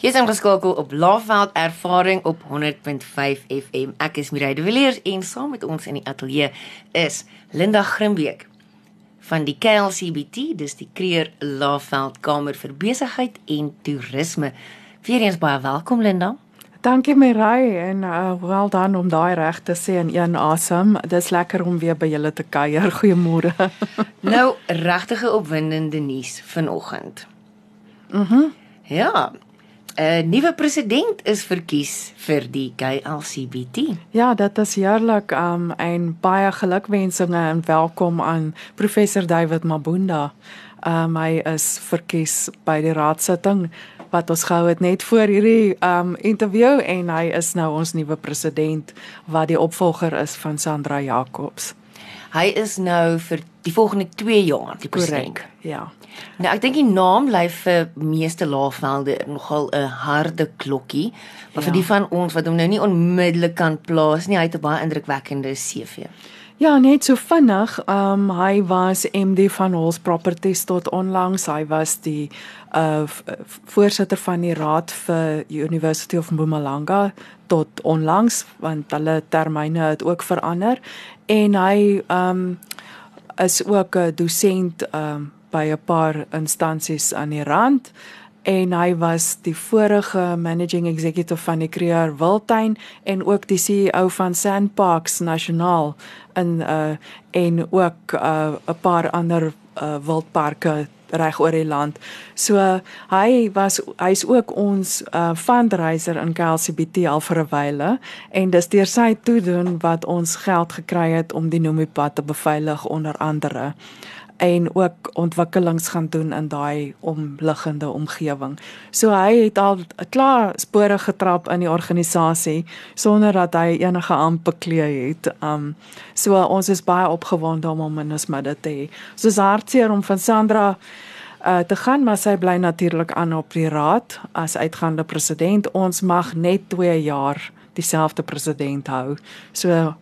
Jy's ingeskakel op Laveld Ervaring op 100.5 FM. Ek is Mireille de Villiers en saam met ons in die ateljee is Linda Grimbeek van die KLCBT, dis die Kreer Laveld Kamer vir Besigheid en Toerisme. Weereens baie welkom Linda. Dankie Mireille en uh, wel dan om daai reg te sê in een asem. Dis lekker om weer by julle te kuier. Goeiemôre. nou regtige opwindende nuus vanoggend. Mhm. Mm ja, 'n nuwe president is verkies vir die KLCBT. Ja, dit is heerlik um en baie gelukwensinge en welkom aan professor David Mabunda. Um hy is verkies by die raadsitting wat ons gehou het net voor hierdie um interview en hy is nou ons nuwe president wat die opvolger is van Sandra Jacobs. Hy is nou vir die volgende 2 jaar die president. Correct, ja. Nou ek dink die naam lê vir meeste laafvelde nogal 'n harde klokkie, maar ja. vir die van ons wat hom nou nie onmiddellik kan plaas nie, hy het 'n baie indrukwekkende CV. Ja, net so vinnig. Um hy was MD van Halls Properties tot onlangs. Hy was die uh voorsitter van die raad vir University of Mpumalanga tot onlangs want hulle termyne het ook verander en hy um is ook 'n dosent um by 'n paar instansies aan die rand en hy was die vorige managing executive van die Creer Wildtuin en ook die CEO van Sandparks Nasionaal in uh en ook 'n uh, paar ander uh, wildparke reg oor die land. So hy was hy's ook ons uh, fundraiser in KLCBT al vir 'n wyle en dis deur sy toedoen wat ons geld gekry het om die Nomipad te beveilig onder andere en ook ontwikkelings gaan doen in daai omliggende omgewing. So hy het al klaar spore getrap in die organisasie sonder dat hy enige amp beklee het. Um so ons is baie opgewonde om hom in ons midde te hê. Soos hartseer om van Sandra uh te gaan maar sy bly natuurlik aan op die raad as uitgaande president. Ons mag net 2 jaar dieselfde president hou. So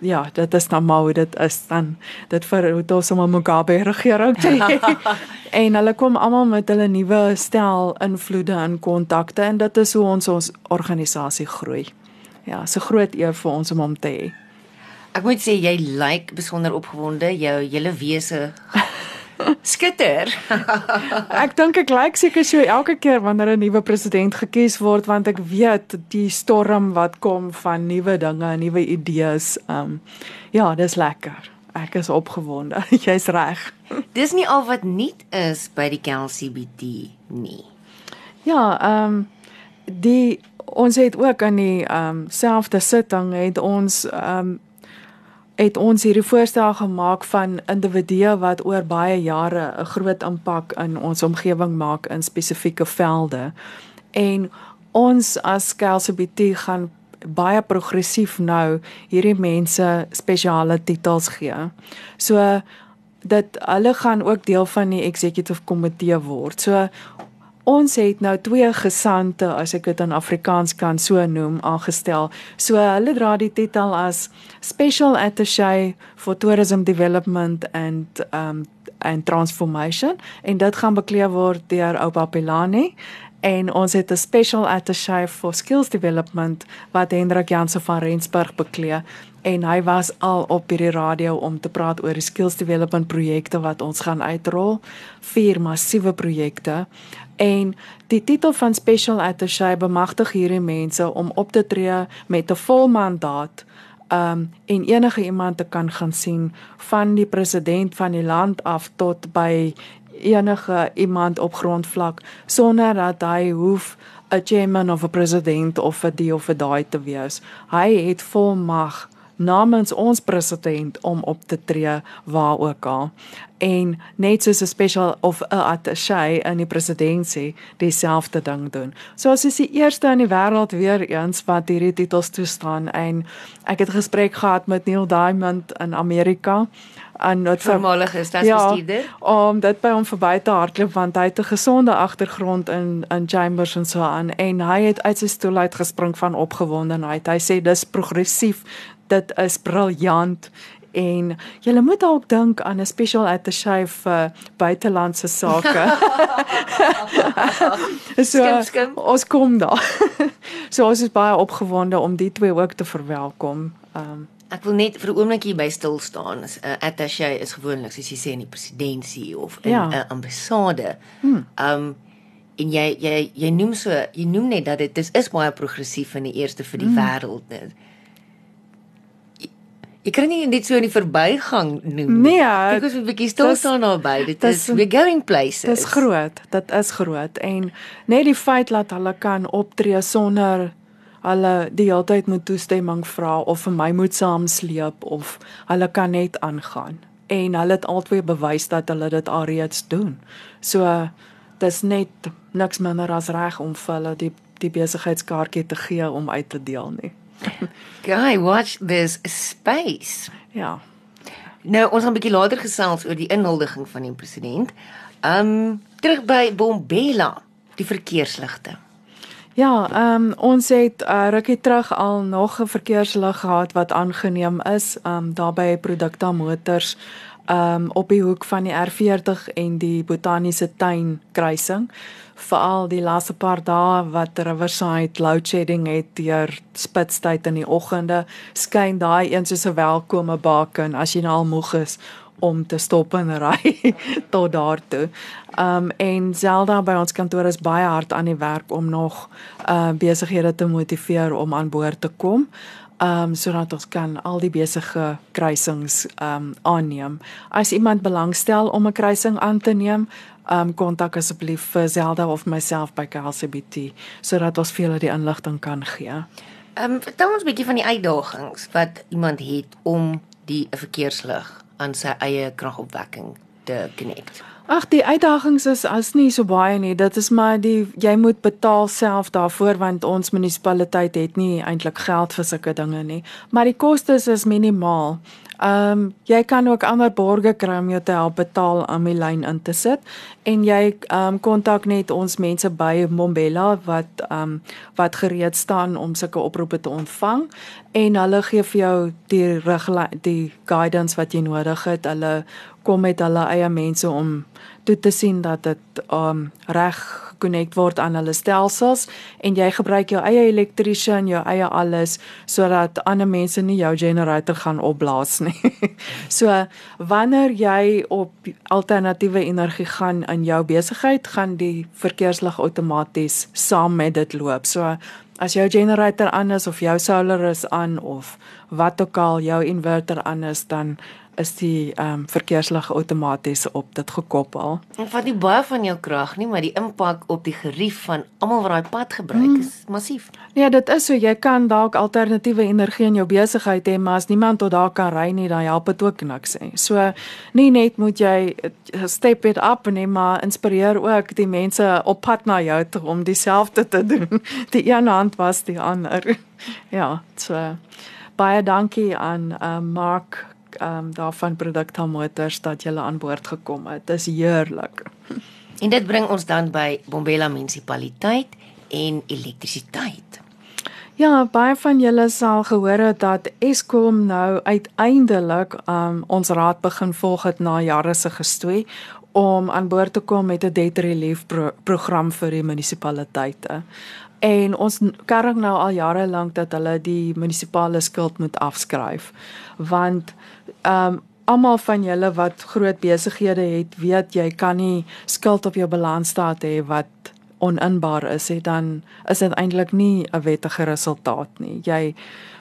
ja, dit is nou maar hoe dit is dan dit vir ons om 'n Mugabe regering te hê. en hulle kom almal met hulle nuwe stel invloede en kontakte en dit is hoe ons ons organisasie groei. Ja, so groot eer vir ons om hom te hê. Ek moet sê jy lyk like besonder opgewonde, jou hele wese Skitter. ek dink ek lyk seker so elke keer wanneer 'n nuwe president gekies word want ek weet die storm wat kom van nuwe dinge, nuwe idees. Um ja, dis lekker. Ek is opgewonde. Jy's reg. dis nie al wat nuut is by die KLCBT nie. Ja, um die ons het ook aan die um selfde sitting het ons um het ons hierdie voorstel gemaak van individue wat oor baie jare 'n groot impak in ons omgewing maak in spesifieke velde. En ons as KLCBT gaan baie progressief nou hierdie mense spesiale titels gee. So dat hulle gaan ook deel van die executive komitee word. So Ons het nou twee gesante, as ek dit in Afrikaans kan so noem, aangestel. So hulle dra die titel as Special Attaché for Tourism Development and um and Transformation en dit gaan bekleed word deur Oupa Pelani en ons het 'n Special Attaché for Skills Development wat Hendrik Jansen van Rensburg bekleed en hy was al op hierdie radio om te praat oor die skills development projekte wat ons gaan uitrol. Vier massiewe projekte. En die titel van special attaché bemagtig hierdie mense om op te tree met 'n volmandaat um en enige iemand te kan gaan sien van die president van die land af tot by enige iemand op grondvlak sonder dat hy hoef 'n chairman of 'n president of 'n die of 'n daai te wees. Hy het volmag namens ons president om op te tree waar ook al en net soos 'n special of 'n attaché in die presidentskap dieselfde ding doen. So as is die eerste in die wêreld weer eens wat hierdie titels toestaan en ek het gesprek gehad met Neil Diamond in Amerika en wat voormalige staatsbestuurder ja, om dit by hom verby te hardloop want hy het 'n gesonde agtergrond in in chambers en so aan en hy het uit sy stoel uitgespring van opgewondenheid. Hy sê dis progressief dit is briljant En jy moet dalk dink aan 'n special attaché vir buitelandse sake. so Skim, skim. ons kom daar. so ons is baie opgewonde om die twee ook te verwelkom. Ehm um, Ek wil net vir 'n oomblik by stil staan. 'n uh, Attaché is gewoonlik soos jy sê in die presidentskap of in 'n Ja. uh, ambassade. Hmm. Um en jy jy jy noem so jy noem net dat dit is, is baie progressief in die eerste vir die hmm. wêreld. net. Jy kan nie net so in die verbygang noem. Nee, ek was 'n bietjie stil staan daarby. Dit is we're going places. Dit is groot, dit is groot en net die feit dat hulle kan optree sonder hulle die hele tyd moet toestemming vra of vir my moet saamsleep of hulle kan net aangaan en hulle het altyd bewys dat hulle dit alreeds doen. So dis net niks minder as reg om vir hulle die die besigheidskaartjie te gee om uit te deel nie. Guy, watch this space. Ja. Nou, ons gaan 'n bietjie later gesels oor die inhuldiging van die president. Um terug by Bombela, die verkeersligte. Ja, ehm um, ons het uh, rukkie terug al nog 'n verkeerslig gehad wat aangeneem is, ehm um, daar by Produkta Motors um, op die hoek van die R40 en die Botaniese Tuin kruising. Veral die laaste paar dae wat Riverside load shedding het deur spitstyd in die oggende, skyn daai een soos 'n welkome baken as jy nou al moeg is om te stop en ry tot daartoe. Um en Zelda by ons kantoor is baie hard aan die werk om nog uh besighede te motiveer om aan boord te kom. Um sodat ons kan al die besige kruisings um aanneem. As iemand belangstel om 'n kruising aan te neem, um kontak asseblief vir Zelda of myself by KLCBT sodat ons vir julle die inligting kan gee. Um vertel ons 'n bietjie van die uitdagings wat iemand het om die verkeerslig aan sy eie kragopwekking te connect. Ag die uitdagings is as nie so baie nie. Dit is maar die jy moet betaal self daarvoor want ons munisipaliteit het nie eintlik geld vir sulke dinge nie. Maar die kostes is minimaal. Ehm um, jy kan ook ander borge kry om jou te help betaal om die lyn in te sit en jy ehm um, kontak net ons mense by Mombela wat ehm um, wat gereed staan om sulke oproepe te ontvang en hulle gee vir jou die riglyn die guidance wat jy nodig het. Hulle kom met hulle eie mense om toe te sien dat dit um reg gekonnekt word aan hulle stelsels en jy gebruik jou eie elektriesien, jou eie alles sodat ander mense nie jou generator gaan opblaas nie. so wanneer jy op alternatiewe energie gaan in jou besigheid, gaan die verkeerslig outomaties saam met dit loop. So as jou generator aan is of jou solar is aan of wat ook al jou inverter aan is, dan is die ehm um, verkeerslig outomaties op dit gekoppel. En vat nie baie van jou krag nie, maar die impak op die gerief van almal wat daai pad gebruik is massief. Ja, dit is so jy kan dalk alternatiewe energie in jou besigheid hê, maar as niemand tot daar kan ry nie, dan help dit ook niks nie. So nie net moet jy eh, step it up nie, maar inspireer ook die mense op pad na jou toe om dieselfde te doen. Die een hand was die ander. Ja, so baie dankie aan uh, Mark um, daarvan Produkta Motors dat julle aan boord gekom het. Dis heerlik. En dit bring ons dan by Bombela munisipaliteit en elektrisiteit. Ja, baie van julle sal gehoor het dat Eskom nou uiteindelik um ons raad begin volg het na jare se gestoei om aan boord te kom met 'n debt relief pro program vir die munisipaliteite. En ons kerk nou al jare lank dat hulle die munisipale skuld moet afskryf. Want um almal van julle wat groot besighede het, weet jy kan nie skuld op jou balansstaat hê wat oninbaar is, het dan is dit eintlik nie 'n wettige resultaat nie. Jy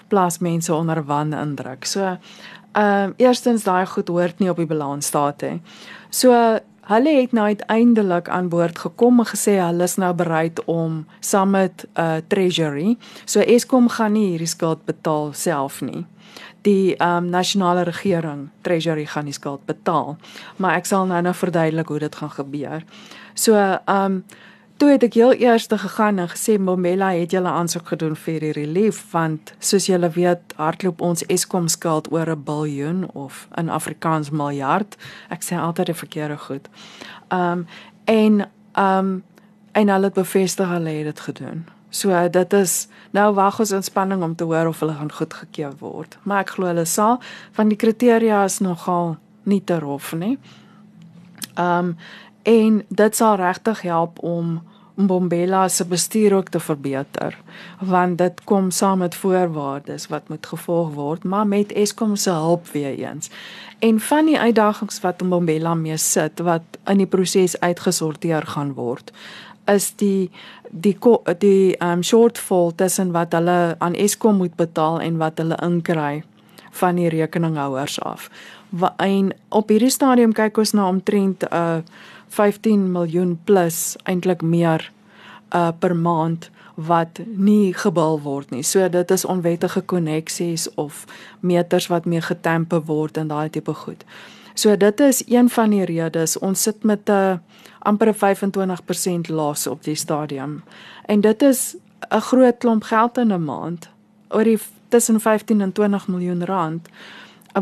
plaas mense onder wanindruk. So, ehm um, eerstens daai goed hoort nie op die balansstaat hè. So hulle het nou uiteindelik aan boord gekom en gesê hulle is nou bereid om saam met uh, treasury. So Eskom gaan nie hierdie skuld betaal self nie die ehm um, nasionale regering treasury gaan die skuld betaal. Maar ek sal nou nou verduidelik hoe dit gaan gebeur. So ehm um, toe het ek heel eers gegaan en gesê Momela het julle aansoek gedoen vir die relief want soos julle weet hardloop ons Eskom skuld oor 'n biljoen of in Afrikaans miljard. Ek sê altyd die verkeerde goed. Ehm um, en ehm um, en hulle het bevestig hulle het dit gedoen. So dit is nou wag ons inspanning om te hoor of hulle gaan goedgekeur word. Maar ek glo hulle sal van die kriteria is nogal nie te rof nie. Ehm um, en dit sal regtig help om Mbombela se bestuur ook te verbeter want dit kom saam met voorwaardes wat moet gevolg word maar met Eskom se hulp weer eens. En van die uitdagings wat Mbombela mee sit wat in die proses uitgesorteer gaan word is die die die um shortfall tussen wat hulle aan Eskom moet betaal en wat hulle inkry van die rekeninghouers af. En op hierdie stadium kyk ons na omtrent 'n uh, 15 miljoen plus eintlik meer uh per maand wat nie gebul word nie. So dit is onwettige koneksies of meters wat mee getempe word en daai tipe goed. So dit is een van die redes ons sit met 'n uh, amper 25% los op die stadium. En dit is 'n groot klomp geld in 'n maand. Oor die tussen 15 en 20 miljoen rand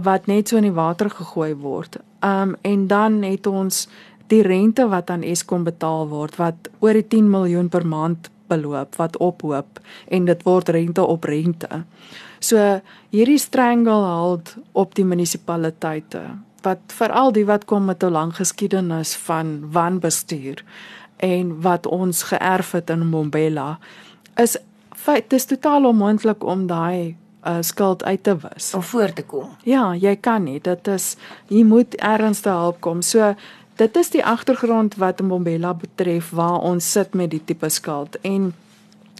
wat net so in die water gegooi word. Um en dan het ons die rente wat aan Eskom betaal word wat oor die 10 miljoen per maand beloop wat ophoop en dit word rente op rente. So hierdie stranglehold op die munisipaliteite wat veral die wat kom met 'n lang geskiedenis van wanbestuur en wat ons geërf het in Mbombela is feit dis totaal onmoontlik om daai uh, skuld uit te wis of voor te kom. Ja, jy kan nie. Dit is jy moet ernstig help kom. So dit is die agtergrond wat Mbombela betref waar ons sit met die tipe skuld en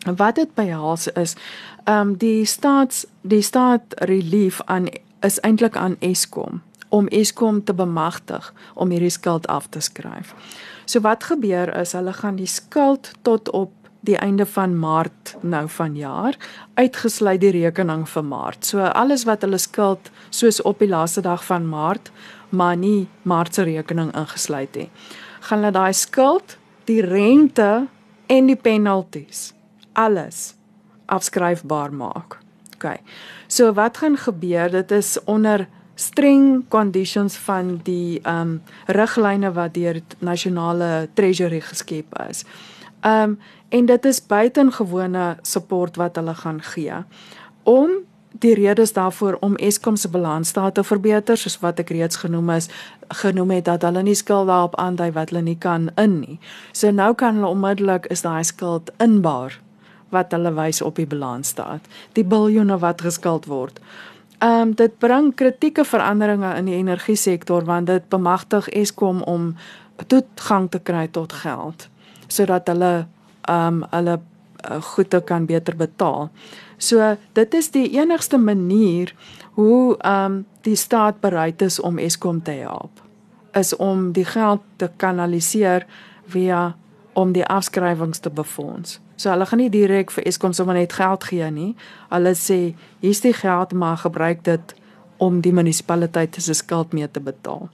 wat dit behels is ehm um, die staats die staat relief aan is eintlik aan Eskom om Eskom te bemagtig om hierdie skuld af te skryf. So wat gebeur is hulle gaan die skuld tot op die einde van Maart nou vanjaar uitgesluit die rekening vir Maart. So alles wat hulle skuld soos op die laaste dag van Maart maar nie Maart se rekening ingesluit nie. Gaan hulle daai skuld, die rente en die penalties alles afskryfbaar maak. OK. So wat gaan gebeur? Dit is onder streng conditions van die ehm um, riglyne wat deur nasionale treasury geskep is. Ehm um, en dit is buitengewone support wat hulle gaan gee om die redes daarvoor om Eskom se balansstaat te verbeter soos wat ek reeds genoem is genoem het dat hulle nie skuld daarop aandui wat hulle nie kan in nie. So nou kan hulle onmiddellik is daai skuld inbaar wat hulle wys op die balansstaat. Die biljoene wat geskuld word. Ehm um, dit bring kritieke veranderinge in die energie sektor want dit bemagtig Eskom om toegang te kry tot geld sodat hulle ehm um, hulle uh, goede kan beter betaal. So dit is die enigste manier hoe ehm um, die staat bereid is om Eskom te help is om die geld te kanaliseer via om die afskrywings te befonds. So hulle gaan nie direk vir Eskom sommer net geld gee nie. Hulle sê hier's die geld maar gebruik dit om die munisipaliteit se skuld mee te betaal.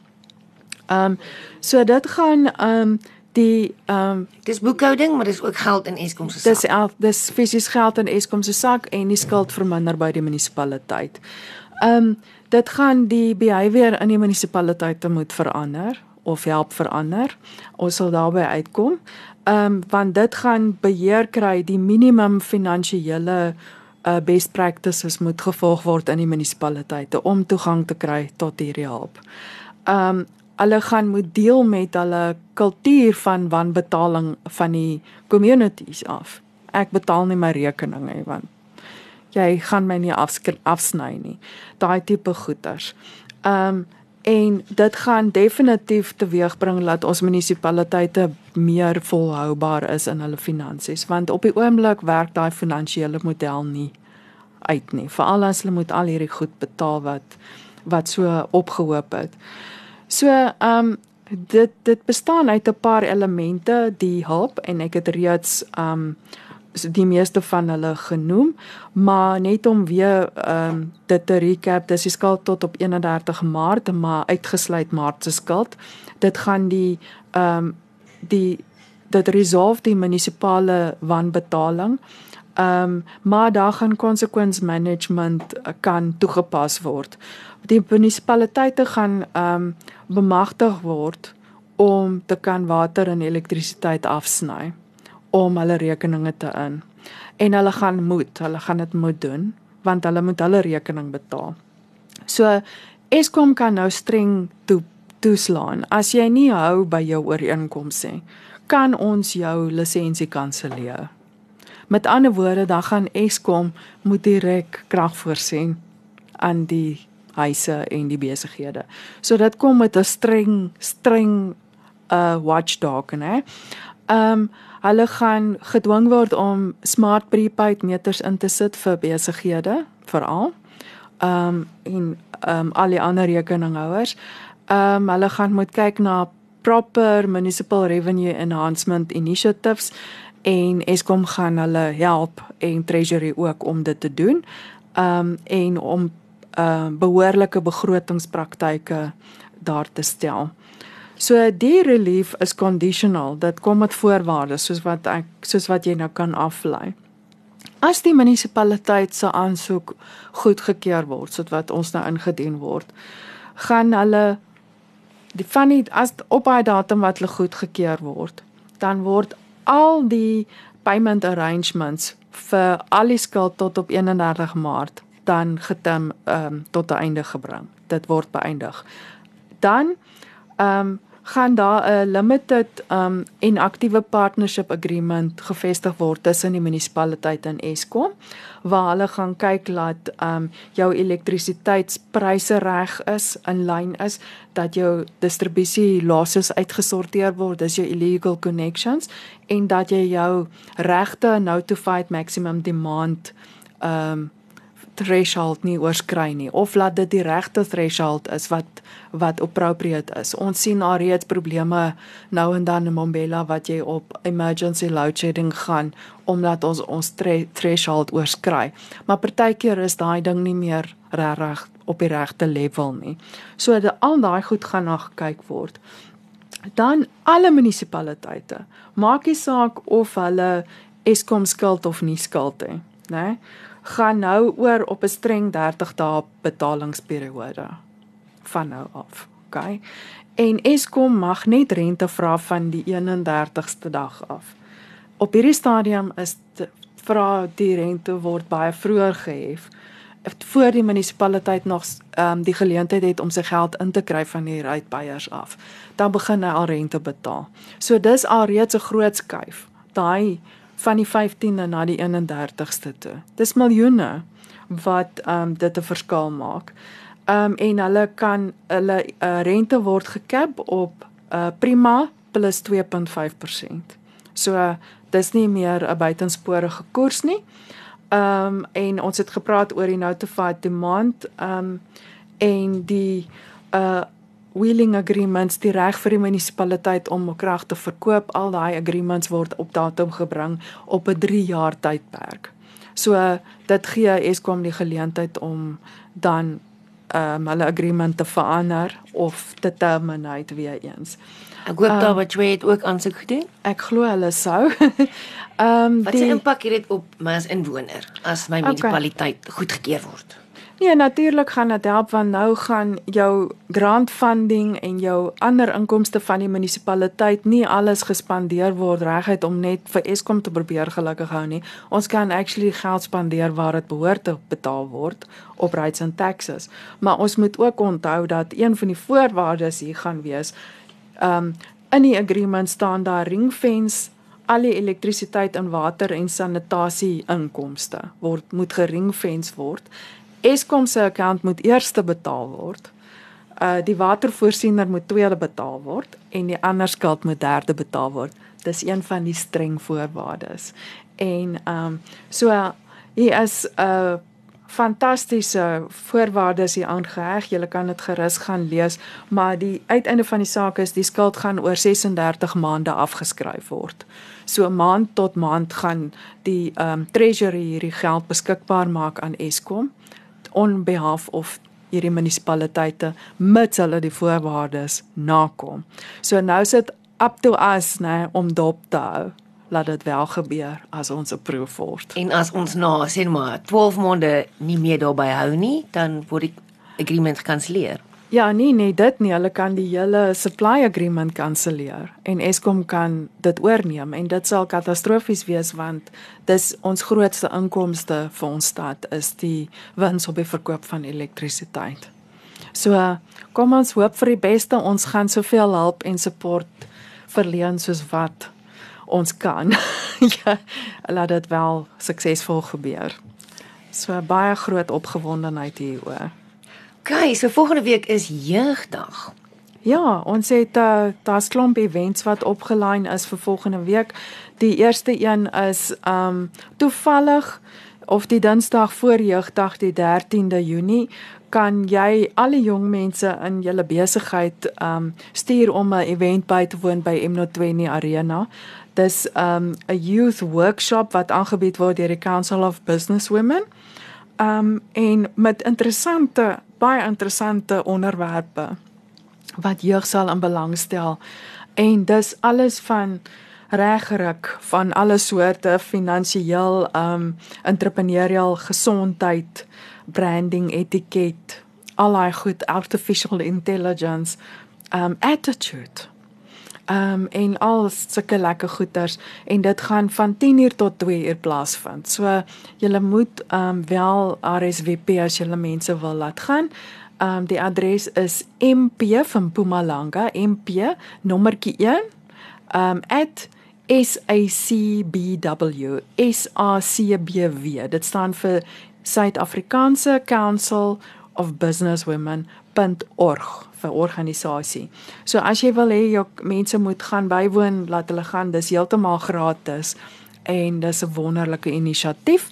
Ehm um, so dit gaan ehm um, die ehm um, dis boekhouding, maar dis ook geld in Eskom se sak. Dis al dis fisies geld in Eskom se sak en die skuld verminder by die munisipaliteit. Ehm um, dit gaan die behavior in die munisipaliteite moet verander of help verander. Ons sal daarby uitkom. Ehm um, want dit gaan beheer kry die minimum finansiële uh best practices moet gevolg word in die munisipaliteite om toegang te kry tot hierdie hulp. Ehm um, hulle gaan moet deel met hulle kultuur van wanbetaling van die communities af. Ek betaal nie my rekeninge nie want jy gaan my nie afsny nie. Daai tipe goeders. Ehm um, en dit gaan definitief teweegbring dat ons munisipaliteite meer volhoubaar is in hulle finansies want op die oomblik werk daai finansiële model nie uit nie. Veral as hulle moet al hierdie goed betaal wat wat so opgehoop het. So, ehm um, dit dit bestaan uit 'n paar elemente, die hulp en ek het reeds ehm um, die meeste van hulle genoem, maar net om weer ehm um, dit te recap, dis die skuld tot op 31 Maart, maar uitgesluit Maart se skuld. Dit gaan die ehm um, die dit resolve die munisipale wanbetaling. Ehm um, maar daar gaan consequence management uh, kan toegepas word. Die munisipaliteite gaan ehm um, bemagtig word om te kan water en elektrisiteit afsny om hulle rekeninge te in. en hulle gaan moet, hulle gaan dit moet doen want hulle moet hulle rekening betaal. So Eskom kan nou streng toe toeslaan. As jy nie hou by jou ooreenkomste nie, kan ons jou lisensie kanselleer. Met ander woorde, dan gaan Eskom moet direk krag voorsien aan die huise en die besighede. So dit kom met 'n streng streng uh watchdog, né? Ehm um, hulle gaan gedwing word om smart prepaid meters in te sit vir besighede veral. Ehm um, en ehm um, al die ander rekeninghouers. Ehm um, hulle gaan moet kyk na proper municipal revenue enhancement initiatives en Eskom gaan hulle help en treasury ook om dit te doen. Ehm um, en om uh behoorlike begrotingspraktyke daar te stel. So die relief is conditional. Dit kom met voorwaardes soos wat ek soos wat jy nou kan aflei. As die munisipaliteit se aansoek goedgekeur word, soos wat ons nou ingedien word, gaan hulle die van die as op daai datum wat hulle goedgekeur word, dan word al die payment arrangements vir al die skuld tot op 31 Maart dan getem ehm um, tot 'n einde gebring. Dit word beëindig. Dan ehm um, gaan daar 'n limited um en aktiewe partnership agreement gevestig word tussen die munisipaliteit en Eskom waar hulle gaan kyk dat um jou elektrisiteitspryse reg is, in lyn is, dat jou distribusie losses uitgesorteer word, dis jou illegal connections en dat jy jou regte notified maximum demand um threshold nie oorskry nie of laat dit die regte threshold is wat wat appropriate is. Ons sien al reeds probleme nou en dan in Mbombela wat jy op emergency load shedding gaan omdat ons ons threshold oorskry. Maar partykeer is daai ding nie meer regtig op die regte level nie. So dat al daai goed gaan na gekyk word. Dan alle munisipaliteite. Maak nie saak of hulle Eskom skuld of nie skuld het, né? Nee? Gaan nou oor op 'n streng 30 dae betalingsperiode van nou af. OK. En Eskom mag net rente vra van die 31ste dag af. Op hierdie stadium is vra die rente word baie vroeër gehef voor die munisipaliteit nog ehm um, die geleentheid het om sy geld in te kry van die uitbuyers af. Dan begin hy al rente betaal. So dis al reeds 'n groot skuif. Daai van die 15de na die 31ste toe. Dis miljoene wat ehm um, dit 'n verskil maak. Ehm um, en hulle kan hulle uh, rente word gekap op uh, prima plus 2.5%. So uh, dis nie meer 'n buitensporige koers nie. Ehm um, en ons het gepraat oor die notified demand ehm um, en die uh wheeling agreements die reg vir die munisipaliteit om krag te verkoop al daai agreements word op datum gebring op 'n 3 jaar tydperk. So dit gee Eskom die geleentheid om dan ehm um, hulle agreement te verander of te terminate weer eens. Ek hoop um, daar wat jy het ook aansoek gedoen. Ek glo hulle sou. Ehm um, wat die impak het dit op my as inwoner as my munisipaliteit okay. goedgekeur word? Nee, natuurlik gaan dit help want nou gaan jou grant funding en jou ander inkomste van die munisipaliteit nie alles gespandeer word reguit om net vir Eskom te probeer gelukkig hou nie. Ons kan actually geld spandeer waar dit behoort te betaal word op rates and taxes. Maar ons moet ook onthou dat een van die voorwaardes hier gaan wees um in die agreement staan daar ringfence al die elektrisiteit en water en sanitasie inkomste word moet geringfence word Eskom se account moet eerste betaal word. Uh die watervoorsiener moet tweede betaal word en die ander skuld moet derde betaal word. Dis een van die streng voorwaardes. En ehm um, so hier is 'n uh, fantastiese voorwaardes hier aangeheg. Jy kan dit gerus gaan lees, maar die uiteinde van die saak is die skuld gaan oor 36 maande afgeskryf word. So maand tot maand gaan die ehm um, treasury hierdie geld beskikbaar maak aan Eskom on behalf of hierdie munisipaliteite mits hulle die voorwaardes nakom. So nou sit up to us nê om dop te hou laat dit wel gebeur as ons approve word. En as ons na sê maar 12 maande nie meer daarby hou nie, dan word die agreement gekanselleer. Ja, nee, nee, dit nie. Hulle kan die hele supply agreement kanselleer en Eskom kan dit oorneem en dit sal katastrofies wees want dis ons grootste inkomste vir ons stad is die wins op die verkoop van elektrisiteit. So, kom ons hoop vir die beste. Ons gaan soveel help en support verleen soos wat ons kan. ja, laat dit wel suksesvol gebeur. So baie groot opgewondenheid hieroor. OK, so volgende week is jeugdag. Ja, ons het uh, daar's klomp events wat opgelyn is vir volgende week. Die eerste een is um toevallig of die Dinsdag voor jeugdag die 13de Junie kan jy alle jong mense in julle besigheid um stuur om 'n event by te woon by M020 Arena. Dis um 'n youth workshop wat aangebied word deur die Council of Business Women. Um en met interessante baie interessante onderwerpe wat jeug sal in belang stel. En dis alles van regryk van alle soorte finansiëel um entrepreneurial gesondheid branding, etiket, al daai goed, artificial intelligence, um attitude. Um en al sulke lekker goeters en dit gaan van 10uur tot 2uur plaasvind. So jy moet um wel RSVP as jy mense wil laat gaan. Um die adres is MP van Mpumalanga, MP nommertjie 1 um @SACBW SACBW. Dit staan vir Suid-Afrikaanse Council of Business Women.org vir organisasie. So as jy wil hê jou mense moet gaan bywoon, laat hulle gaan, dis heeltemal gratis en dis 'n wonderlike inisiatief.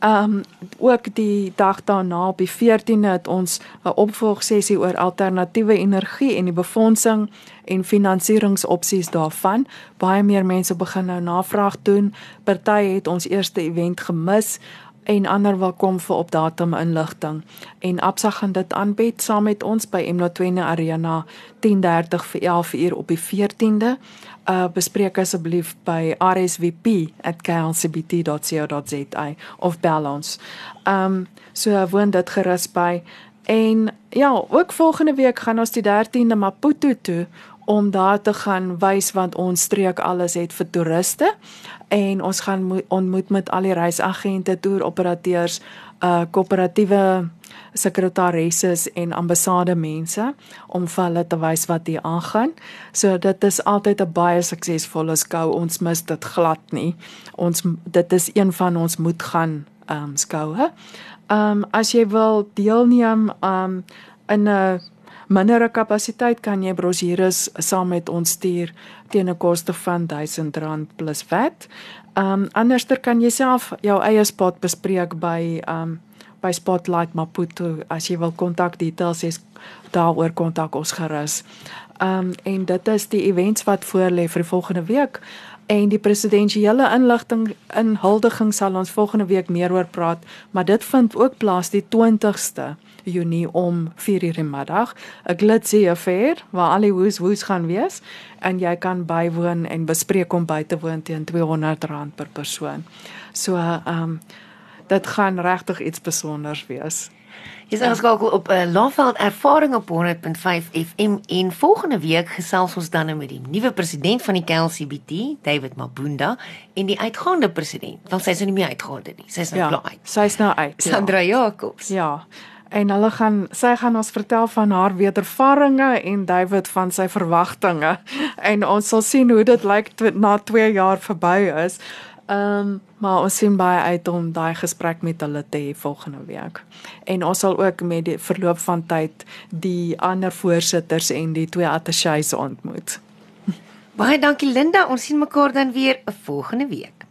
Ehm um, ook die dag daarna op die 14de het ons 'n opvolgsessie oor alternatiewe energie en die befondsing en finansieringsopsies daarvan. Baie meer mense begin nou navraag doen. Party het ons eerste event gemis en ander wil kom vir op datum inligting en Absa gaan dit aanbied saam met ons by M020 Arena 10:30 vir 11 uur op die 14de. Uh bespreek asseblief by rsvp@klcbt.co.za of bel ons. Um so woon dit gerus by en ja, ook volgende week gaan ons die 13de Maputo toe om daar te gaan wys wat ons streek alles het vir toeriste en ons gaan ontmoet met al die reisagente, toeroperateurs, uh koöperatiewe sekretaresses en ambassade mense om vir hulle te wys wat hier aangaan. So dit is altyd 'n baie suksesvolle skou. Ons mis dit glad nie. Ons dit is een van ons moet gaan ehm um, skoue. Ehm um, as jy wil deelneem ehm um, in 'n mindere kapasiteit kan jy brosjures saam met ons stuur teen 'n koste van R1000 plus VAT. Ehm um, anderster kan jy self jou eie spot bespreek by ehm um, by Spotlight Maputo as jy wil kontak details hê daaroor kontak ons gerus. Ehm um, en dit is die events wat voorlê vir die volgende week en die presidensiële inligting inhuldiging sal ons volgende week meer oor praat, maar dit vind ook plaas die 20ste Junie om 4:00 in middag, 'n glitzy affair waar al die woes woes gaan wees en jy kan bywoon en bespreek om by te woon teen R200 per persoon. So ehm um, dit gaan regtig iets spesiaals wees. Jy sien ons gou op 'n uh, Lafveld ervaring op 100.5 FM en volgende week gesels ons dan nou met die nuwe president van die KLCBT, David Mabunda, en die uitgaande president. Want sy is nou nie meer uitgaande nie. Sy is nou ja, klaar uit. Sy is nou uit. Sandra ja. Jacobs. Ja en hulle gaan sy gaan ons vertel van haar wedervarings en David van sy verwagtinge en ons sal sien hoe dit lyk na 2 jaar verby is. Ehm um, maar ons sien baie uit om daai gesprek met hulle te hê volgende week. En ons sal ook met die verloop van tyd die ander voorsitters en die twee attachés ontmoet. Baie dankie Linda, ons sien mekaar dan weer volgende week.